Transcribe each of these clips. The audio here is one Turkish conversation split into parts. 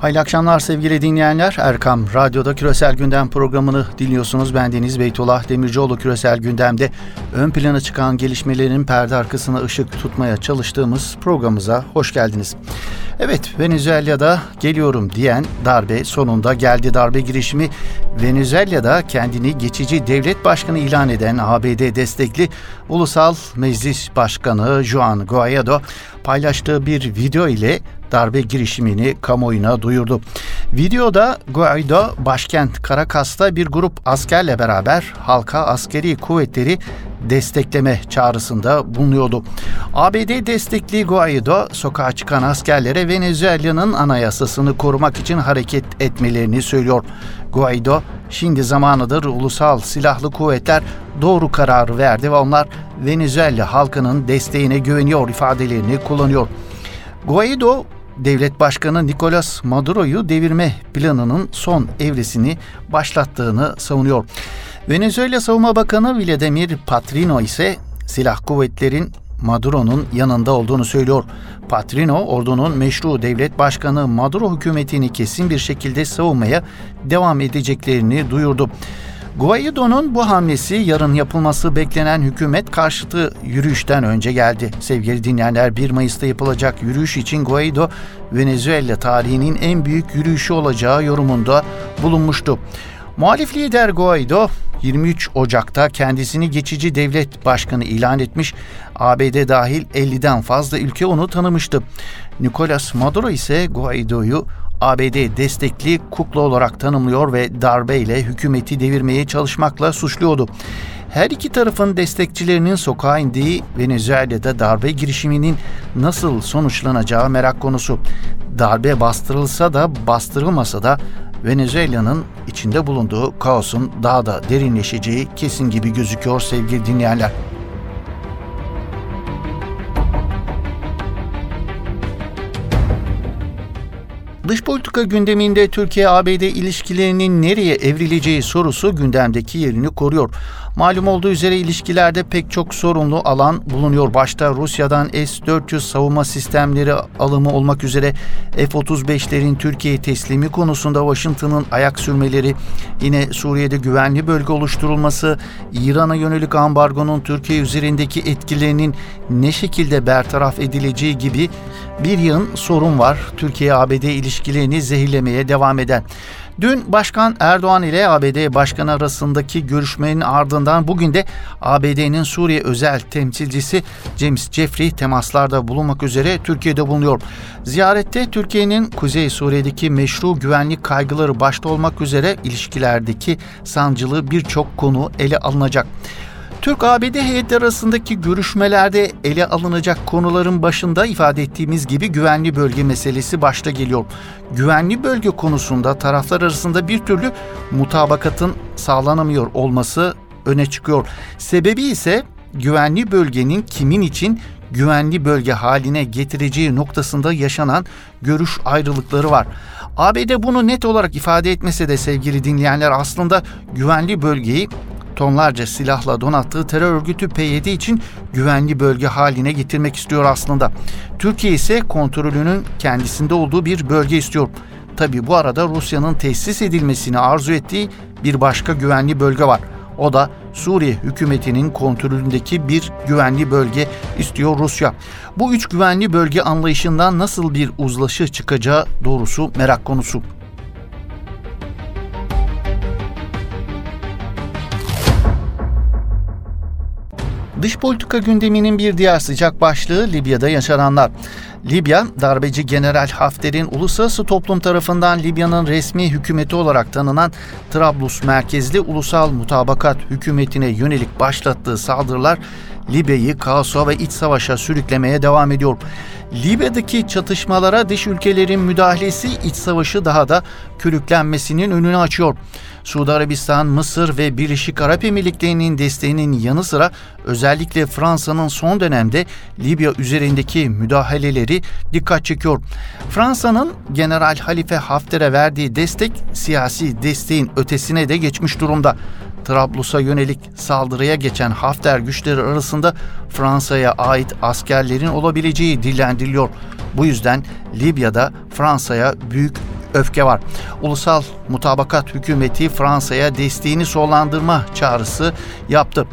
Hayırlı akşamlar sevgili dinleyenler. Erkam Radyo'da Küresel Gündem programını dinliyorsunuz. Ben Deniz Beytullah Demircioğlu Küresel Gündem'de ön plana çıkan gelişmelerin perde arkasına ışık tutmaya çalıştığımız programımıza hoş geldiniz. Evet Venezuela'da geliyorum diyen darbe sonunda geldi darbe girişimi Venezuela'da kendini geçici devlet başkanı ilan eden ABD destekli Ulusal Meclis Başkanı Juan Guaido paylaştığı bir video ile darbe girişimini kamuoyuna duyurdu. Videoda Guaido başkent Caracas'ta bir grup askerle beraber halka askeri kuvvetleri destekleme çağrısında bulunuyordu. ABD destekli Guaido sokağa çıkan askerlere Venezuela'nın anayasasını korumak için hareket etmelerini söylüyor. Guaido şimdi zamanıdır ulusal silahlı kuvvetler doğru kararı verdi ve onlar Venezuela halkının desteğine güveniyor ifadelerini kullanıyor. Guaido devlet başkanı Nicolas Maduro'yu devirme planının son evresini başlattığını savunuyor. Venezuela Savunma Bakanı Vladimir Patrino ise silah kuvvetlerin Maduro'nun yanında olduğunu söylüyor. Patrino, ordunun meşru devlet başkanı Maduro hükümetini kesin bir şekilde savunmaya devam edeceklerini duyurdu. Guaido'nun bu hamlesi yarın yapılması beklenen hükümet karşıtı yürüyüşten önce geldi. Sevgili dinleyenler 1 Mayıs'ta yapılacak yürüyüş için Guaido Venezuela tarihinin en büyük yürüyüşü olacağı yorumunda bulunmuştu. Muhalif lider Guaido 23 Ocak'ta kendisini geçici devlet başkanı ilan etmiş. ABD dahil 50'den fazla ülke onu tanımıştı. Nicolas Maduro ise Guaido'yu ABD destekli kukla olarak tanımlıyor ve darbeyle hükümeti devirmeye çalışmakla suçluyordu. Her iki tarafın destekçilerinin sokağa indiği Venezuela'da darbe girişiminin nasıl sonuçlanacağı merak konusu. Darbe bastırılsa da bastırılmasa da Venezuela'nın içinde bulunduğu kaosun daha da derinleşeceği kesin gibi gözüküyor sevgili dinleyenler. Dış politika gündeminde Türkiye-ABD ilişkilerinin nereye evrileceği sorusu gündemdeki yerini koruyor. Malum olduğu üzere ilişkilerde pek çok sorunlu alan bulunuyor. Başta Rusya'dan S-400 savunma sistemleri alımı olmak üzere F-35'lerin Türkiye'ye teslimi konusunda Washington'ın ayak sürmeleri, yine Suriye'de güvenli bölge oluşturulması, İran'a yönelik ambargonun Türkiye üzerindeki etkilerinin ne şekilde bertaraf edileceği gibi bir yığın sorun var. Türkiye-ABD ilişkilerini zehirlemeye devam eden. Dün Başkan Erdoğan ile ABD Başkanı arasındaki görüşmenin ardından bugün de ABD'nin Suriye özel temsilcisi James Jeffrey temaslarda bulunmak üzere Türkiye'de bulunuyor. Ziyarette Türkiye'nin Kuzey Suriye'deki meşru güvenlik kaygıları başta olmak üzere ilişkilerdeki sancılı birçok konu ele alınacak. Türk-ABD heyetleri arasındaki görüşmelerde ele alınacak konuların başında ifade ettiğimiz gibi güvenli bölge meselesi başta geliyor. Güvenli bölge konusunda taraflar arasında bir türlü mutabakatın sağlanamıyor olması öne çıkıyor. Sebebi ise güvenli bölgenin kimin için güvenli bölge haline getireceği noktasında yaşanan görüş ayrılıkları var. ABD bunu net olarak ifade etmese de sevgili dinleyenler aslında güvenli bölgeyi tonlarca silahla donattığı terör örgütü PYD için güvenli bölge haline getirmek istiyor aslında. Türkiye ise kontrolünün kendisinde olduğu bir bölge istiyor. Tabi bu arada Rusya'nın tesis edilmesini arzu ettiği bir başka güvenli bölge var. O da Suriye hükümetinin kontrolündeki bir güvenli bölge istiyor Rusya. Bu üç güvenli bölge anlayışından nasıl bir uzlaşı çıkacağı doğrusu merak konusu. Dış politika gündeminin bir diğer sıcak başlığı Libya'da yaşananlar. Libya, darbeci General Hafter'in uluslararası toplum tarafından Libya'nın resmi hükümeti olarak tanınan Trablus merkezli Ulusal Mutabakat Hükümeti'ne yönelik başlattığı saldırılar Libya'yı kaosa ve iç savaşa sürüklemeye devam ediyor. Libya'daki çatışmalara dış ülkelerin müdahalesi iç savaşı daha da körüklenmesinin önünü açıyor. Suudi Arabistan, Mısır ve Birleşik Arap Emirlikleri'nin desteğinin yanı sıra özellikle Fransa'nın son dönemde Libya üzerindeki müdahaleleri dikkat çekiyor. Fransa'nın General Halife Hafter'e verdiği destek siyasi desteğin ötesine de geçmiş durumda. Trablus'a yönelik saldırıya geçen Hafter güçleri arasında Fransa'ya ait askerlerin olabileceği dillendiriliyor. Bu yüzden Libya'da Fransa'ya büyük öfke var. Ulusal Mutabakat Hükümeti Fransa'ya desteğini sonlandırma çağrısı yaptı.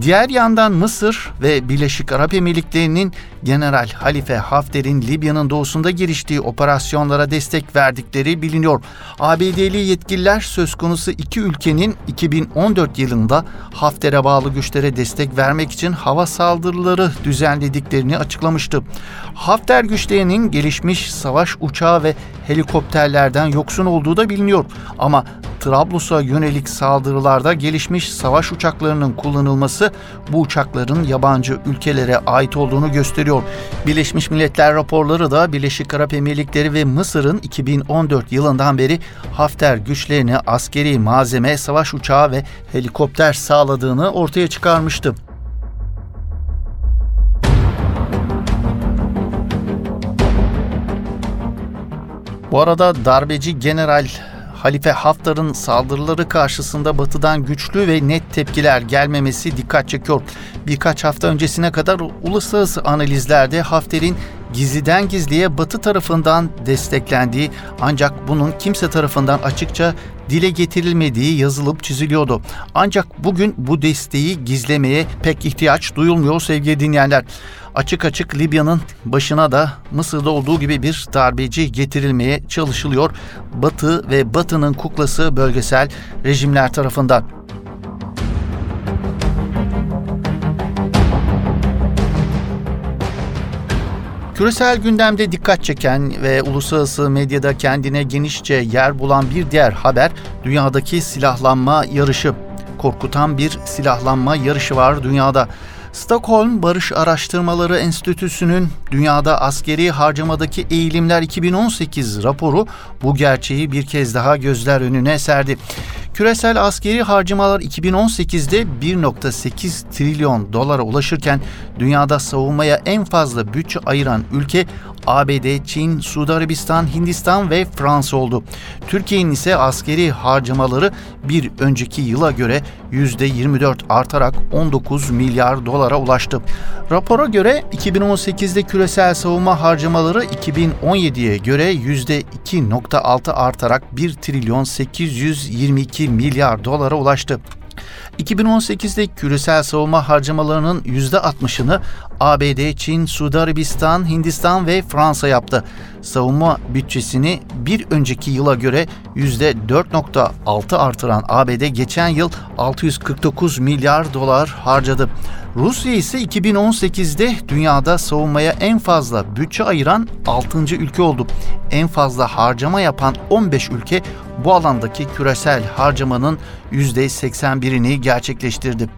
Diğer yandan Mısır ve Birleşik Arap Emirlikleri'nin General Halife Hafter'in Libya'nın doğusunda giriştiği operasyonlara destek verdikleri biliniyor. ABD'li yetkililer söz konusu iki ülkenin 2014 yılında Hafter'e bağlı güçlere destek vermek için hava saldırıları düzenlediklerini açıklamıştı. Hafter güçlerinin gelişmiş savaş uçağı ve helikopterlerden yoksun olduğu da biliniyor. Ama Trablus'a yönelik saldırılarda gelişmiş savaş uçaklarının kullanılması bu uçakların yabancı ülkelere ait olduğunu gösteriyor. Birleşmiş Milletler raporları da Birleşik Arap Emirlikleri ve Mısır'ın 2014 yılından beri Hafter güçlerine askeri malzeme, savaş uçağı ve helikopter sağladığını ortaya çıkarmıştı. Bu arada darbeci General Halife Haftar'ın saldırıları karşısında batıdan güçlü ve net tepkiler gelmemesi dikkat çekiyor. Birkaç hafta öncesine kadar uluslararası analizlerde Hafter'in gizliden gizliye batı tarafından desteklendiği ancak bunun kimse tarafından açıkça dile getirilmediği yazılıp çiziliyordu. Ancak bugün bu desteği gizlemeye pek ihtiyaç duyulmuyor sevgili dinleyenler. Açık açık Libya'nın başına da Mısır'da olduğu gibi bir darbeci getirilmeye çalışılıyor. Batı ve Batı'nın kuklası bölgesel rejimler tarafından. Küresel gündemde dikkat çeken ve uluslararası medyada kendine genişçe yer bulan bir diğer haber dünyadaki silahlanma yarışı. Korkutan bir silahlanma yarışı var dünyada. Stockholm Barış Araştırmaları Enstitüsü'nün dünyada askeri harcamadaki eğilimler 2018 raporu bu gerçeği bir kez daha gözler önüne serdi. Küresel askeri harcamalar 2018'de 1.8 trilyon dolara ulaşırken dünyada savunmaya en fazla bütçe ayıran ülke ABD, Çin, Suudi Arabistan, Hindistan ve Fransa oldu. Türkiye'nin ise askeri harcamaları bir önceki yıla göre %24 artarak 19 milyar dolara ulaştı. Rapora göre 2018'de küresel savunma harcamaları 2017'ye göre %2.6 artarak 1 trilyon 822 milyar dolara ulaştı. 2018'de küresel savunma harcamalarının %60'ını ABD, Çin, Suudi Arabistan, Hindistan ve Fransa yaptı. Savunma bütçesini bir önceki yıla göre %4.6 artıran ABD geçen yıl 649 milyar dolar harcadı. Rusya ise 2018'de dünyada savunmaya en fazla bütçe ayıran 6. ülke oldu. En fazla harcama yapan 15 ülke bu alandaki küresel harcamanın %81'ini gerçekleştirdi.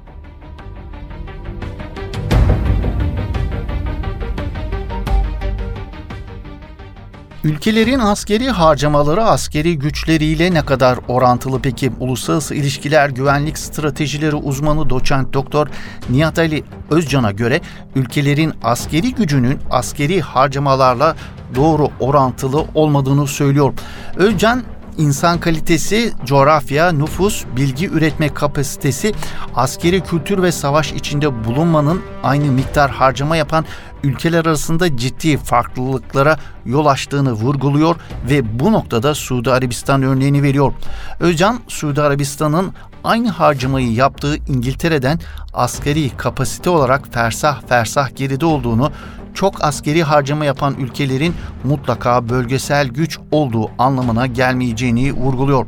Ülkelerin askeri harcamaları askeri güçleriyle ne kadar orantılı peki? Uluslararası İlişkiler Güvenlik Stratejileri uzmanı doçent doktor Nihat Ali Özcan'a göre ülkelerin askeri gücünün askeri harcamalarla doğru orantılı olmadığını söylüyor. Özcan insan kalitesi, coğrafya, nüfus, bilgi üretme kapasitesi, askeri kültür ve savaş içinde bulunmanın aynı miktar harcama yapan ülkeler arasında ciddi farklılıklara yol açtığını vurguluyor ve bu noktada Suudi Arabistan örneğini veriyor. Özcan, Suudi Arabistan'ın aynı harcamayı yaptığı İngiltere'den askeri kapasite olarak fersah fersah geride olduğunu, çok askeri harcama yapan ülkelerin mutlaka bölgesel güç olduğu anlamına gelmeyeceğini vurguluyor.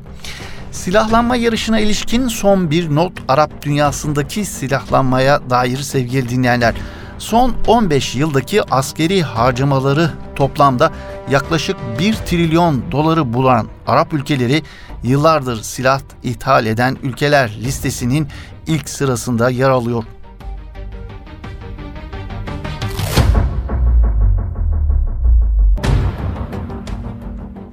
Silahlanma yarışına ilişkin son bir not Arap dünyasındaki silahlanmaya dair sevgili dinleyenler. Son 15 yıldaki askeri harcamaları toplamda yaklaşık 1 trilyon doları bulan Arap ülkeleri yıllardır silah ithal eden ülkeler listesinin ilk sırasında yer alıyor.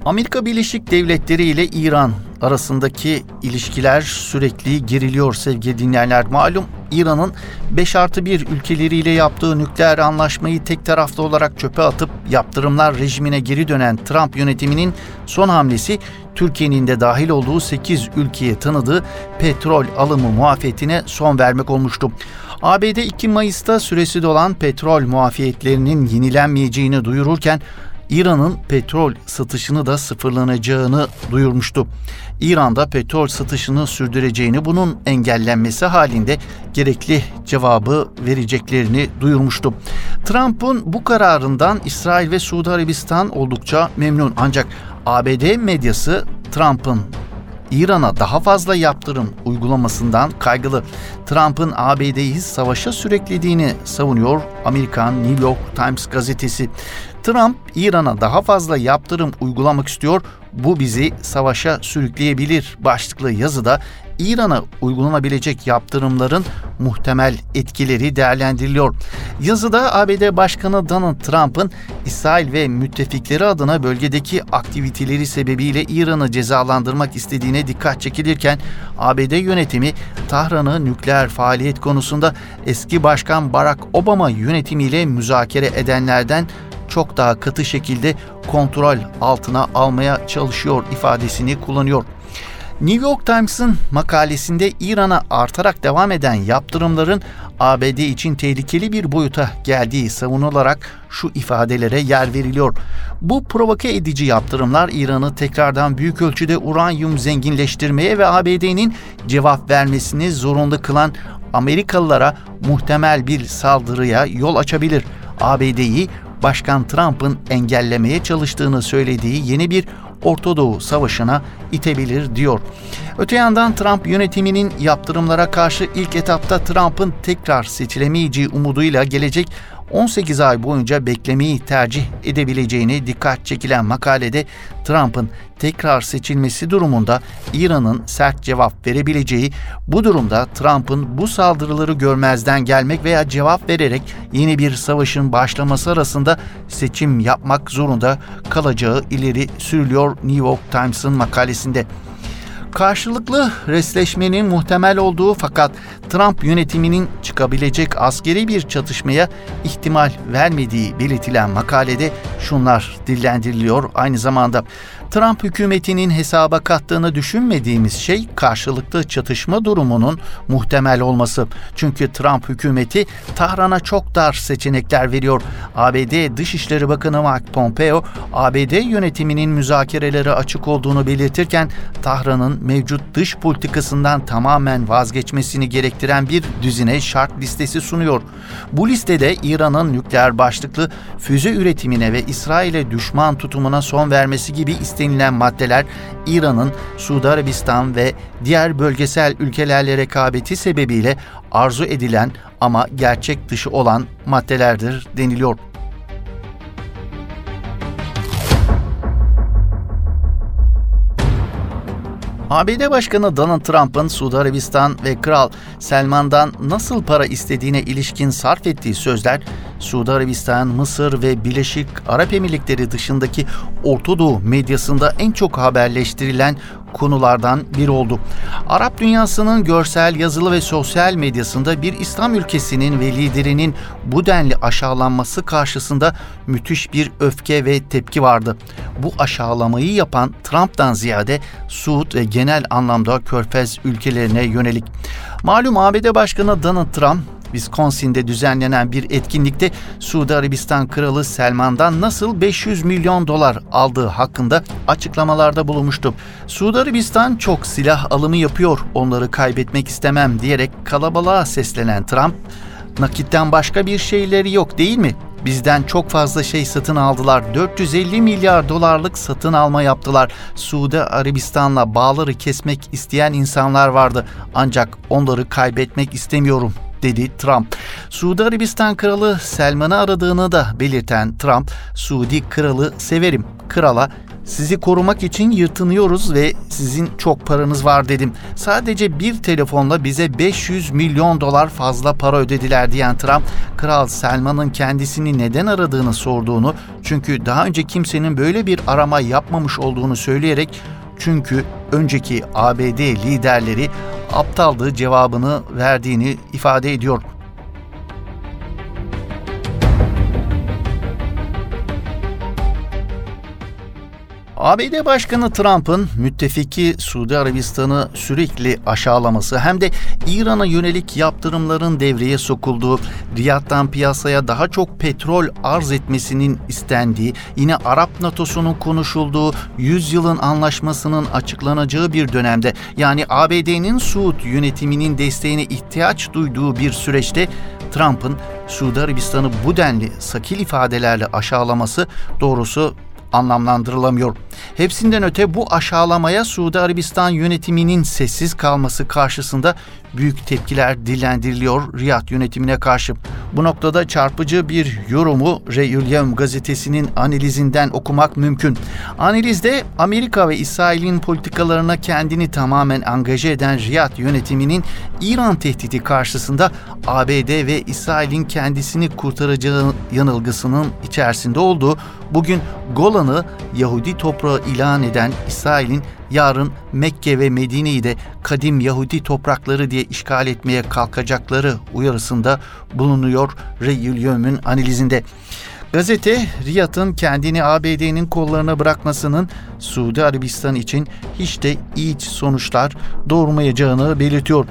Amerika Birleşik Devletleri ile İran arasındaki ilişkiler sürekli geriliyor sevgili dinleyenler. Malum İran'ın 5 artı 1 ülkeleriyle yaptığı nükleer anlaşmayı tek taraflı olarak çöpe atıp yaptırımlar rejimine geri dönen Trump yönetiminin son hamlesi Türkiye'nin de dahil olduğu 8 ülkeye tanıdığı petrol alımı muafiyetine son vermek olmuştu. ABD 2 Mayıs'ta süresi dolan petrol muafiyetlerinin yenilenmeyeceğini duyururken İran'ın petrol satışını da sıfırlanacağını duyurmuştu. İran'da petrol satışını sürdüreceğini bunun engellenmesi halinde gerekli cevabı vereceklerini duyurmuştu. Trump'ın bu kararından İsrail ve Suudi Arabistan oldukça memnun ancak ABD medyası Trump'ın İran'a daha fazla yaptırım uygulamasından kaygılı. Trump'ın ABD'yi savaşa süreklediğini savunuyor Amerikan New York Times gazetesi. Trump İran'a daha fazla yaptırım uygulamak istiyor. Bu bizi savaşa sürükleyebilir başlıklı yazıda İran'a uygulanabilecek yaptırımların muhtemel etkileri değerlendiriliyor. Yazıda ABD Başkanı Donald Trump'ın İsrail ve müttefikleri adına bölgedeki aktiviteleri sebebiyle İran'ı cezalandırmak istediğine dikkat çekilirken ABD yönetimi Tahran'ı nükleer faaliyet konusunda eski Başkan Barack Obama yönetimiyle müzakere edenlerden çok daha katı şekilde kontrol altına almaya çalışıyor ifadesini kullanıyor. New York Times'ın makalesinde İran'a artarak devam eden yaptırımların ABD için tehlikeli bir boyuta geldiği savunularak şu ifadelere yer veriliyor. Bu provoke edici yaptırımlar İran'ı tekrardan büyük ölçüde uranyum zenginleştirmeye ve ABD'nin cevap vermesini zorunlu kılan Amerikalılara muhtemel bir saldırıya yol açabilir. ABD'yi Başkan Trump'ın engellemeye çalıştığını söylediği yeni bir Orta Doğu Savaşı'na itebilir diyor. Öte yandan Trump yönetiminin yaptırımlara karşı ilk etapta Trump'ın tekrar seçilemeyeceği umuduyla gelecek 18 ay boyunca beklemeyi tercih edebileceğini dikkat çekilen makalede Trump'ın tekrar seçilmesi durumunda İran'ın sert cevap verebileceği, bu durumda Trump'ın bu saldırıları görmezden gelmek veya cevap vererek yeni bir savaşın başlaması arasında seçim yapmak zorunda kalacağı ileri sürülüyor New York Times'ın makalesinde. Karşılıklı resleşmenin muhtemel olduğu fakat Trump yönetiminin çıkabilecek askeri bir çatışmaya ihtimal vermediği belirtilen makalede şunlar dillendiriliyor aynı zamanda. Trump hükümetinin hesaba kattığını düşünmediğimiz şey karşılıklı çatışma durumunun muhtemel olması. Çünkü Trump hükümeti Tahran'a çok dar seçenekler veriyor. ABD Dışişleri Bakanı Mike Pompeo, ABD yönetiminin müzakerelere açık olduğunu belirtirken Tahran'ın mevcut dış politikasından tamamen vazgeçmesini gerektiren bir düzine şart listesi sunuyor. Bu listede İran'ın nükleer başlıklı füze üretimine ve İsrail'e düşman tutumuna son vermesi gibi istenilen maddeler İran'ın Suudi Arabistan ve diğer bölgesel ülkelerle rekabeti sebebiyle arzu edilen ama gerçek dışı olan maddelerdir deniliyor. ABD Başkanı Donald Trump'ın Suudi Arabistan ve Kral Selman'dan nasıl para istediğine ilişkin sarf ettiği sözler Suudi Arabistan, Mısır ve Birleşik Arap Emirlikleri dışındaki Orta medyasında en çok haberleştirilen konulardan biri oldu. Arap dünyasının görsel, yazılı ve sosyal medyasında bir İslam ülkesinin ve liderinin bu denli aşağılanması karşısında müthiş bir öfke ve tepki vardı. Bu aşağılamayı yapan Trump'tan ziyade Suud ve genel anlamda Körfez ülkelerine yönelik. Malum ABD Başkanı Donald Trump Wisconsin'de düzenlenen bir etkinlikte Suudi Arabistan Kralı Selman'dan nasıl 500 milyon dolar aldığı hakkında açıklamalarda bulunmuştu. Suudi Arabistan çok silah alımı yapıyor, onları kaybetmek istemem diyerek kalabalığa seslenen Trump, nakitten başka bir şeyleri yok değil mi? Bizden çok fazla şey satın aldılar. 450 milyar dolarlık satın alma yaptılar. Suudi Arabistan'la bağları kesmek isteyen insanlar vardı. Ancak onları kaybetmek istemiyorum dedi Trump. Suudi Arabistan Kralı Selman'ı aradığını da belirten Trump, Suudi Kralı severim. Krala sizi korumak için yırtınıyoruz ve sizin çok paranız var dedim. Sadece bir telefonla bize 500 milyon dolar fazla para ödediler diyen Trump, Kral Selman'ın kendisini neden aradığını sorduğunu, çünkü daha önce kimsenin böyle bir arama yapmamış olduğunu söyleyerek çünkü önceki ABD liderleri aptaldı cevabını verdiğini ifade ediyor. ABD Başkanı Trump'ın müttefiki Suudi Arabistan'ı sürekli aşağılaması hem de İran'a yönelik yaptırımların devreye sokulduğu, Riyad'dan piyasaya daha çok petrol arz etmesinin istendiği, yine Arap NATO'sunun konuşulduğu 100 yılın anlaşmasının açıklanacağı bir dönemde yani ABD'nin Suud yönetiminin desteğine ihtiyaç duyduğu bir süreçte Trump'ın Suudi Arabistan'ı bu denli sakil ifadelerle aşağılaması doğrusu anlamlandırılamıyor. Hepsinden öte bu aşağılamaya Suudi Arabistan yönetiminin sessiz kalması karşısında büyük tepkiler dillendiriliyor Riyad yönetimine karşı. Bu noktada çarpıcı bir yorumu Reyül gazetesinin analizinden okumak mümkün. Analizde Amerika ve İsrail'in politikalarına kendini tamamen angaje eden Riyad yönetiminin İran tehdidi karşısında ABD ve İsrail'in kendisini kurtaracağı yanılgısının içerisinde olduğu bugün Golan'ı Yahudi toprağı ilan eden İsrail'in yarın Mekke ve Medine'yi de kadim Yahudi toprakları diye işgal etmeye kalkacakları uyarısında bulunuyor Yöm'ün analizinde. Gazete, Riyad'ın kendini ABD'nin kollarına bırakmasının Suudi Arabistan için hiç de iyi sonuçlar doğurmayacağını belirtiyor.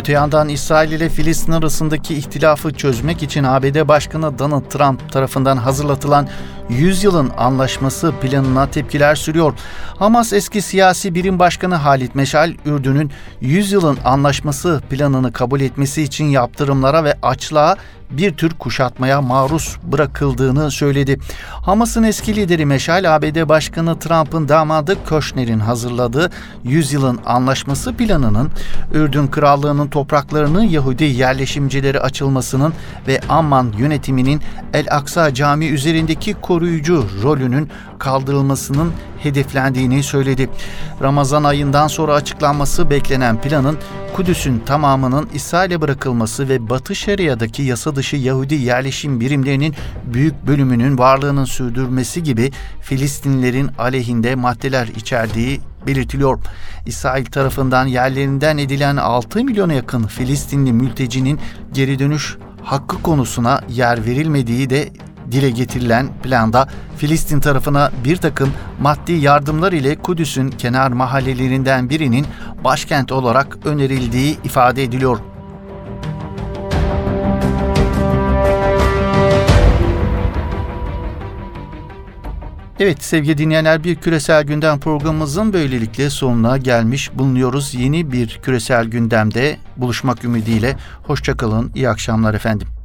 Öte yandan İsrail ile Filistin arasındaki ihtilafı çözmek için ABD Başkanı Donald Trump tarafından hazırlatılan 100 yılın anlaşması planına tepkiler sürüyor. Hamas eski siyasi birim başkanı Halit Meşal, Ürdün'ün 100 yılın anlaşması planını kabul etmesi için yaptırımlara ve açlığa bir tür kuşatmaya maruz bırakıldığını söyledi. Hamas'ın eski lideri Meşal, ABD Başkanı Trump'ın damadı Köşner'in hazırladığı 100 yılın anlaşması planının Ürdün Krallığı'nın topraklarını Yahudi yerleşimcileri açılmasının ve Amman yönetiminin El Aksa Camii üzerindeki koruyucu rolünün kaldırılmasının hedeflendiğini söyledi. Ramazan ayından sonra açıklanması beklenen planın Kudüs'ün tamamının İsrail'e bırakılması ve Batı Şeria'daki yasa dışı Yahudi yerleşim birimlerinin büyük bölümünün varlığının sürdürmesi gibi Filistinlilerin aleyhinde maddeler içerdiği belirtiliyor. İsrail tarafından yerlerinden edilen 6 milyona yakın Filistinli mültecinin geri dönüş hakkı konusuna yer verilmediği de dile getirilen planda Filistin tarafına bir takım maddi yardımlar ile Kudüs'ün kenar mahallelerinden birinin başkent olarak önerildiği ifade ediliyor. Evet sevgili dinleyenler bir küresel gündem programımızın böylelikle sonuna gelmiş bulunuyoruz. Yeni bir küresel gündemde buluşmak ümidiyle. Hoşçakalın, iyi akşamlar efendim.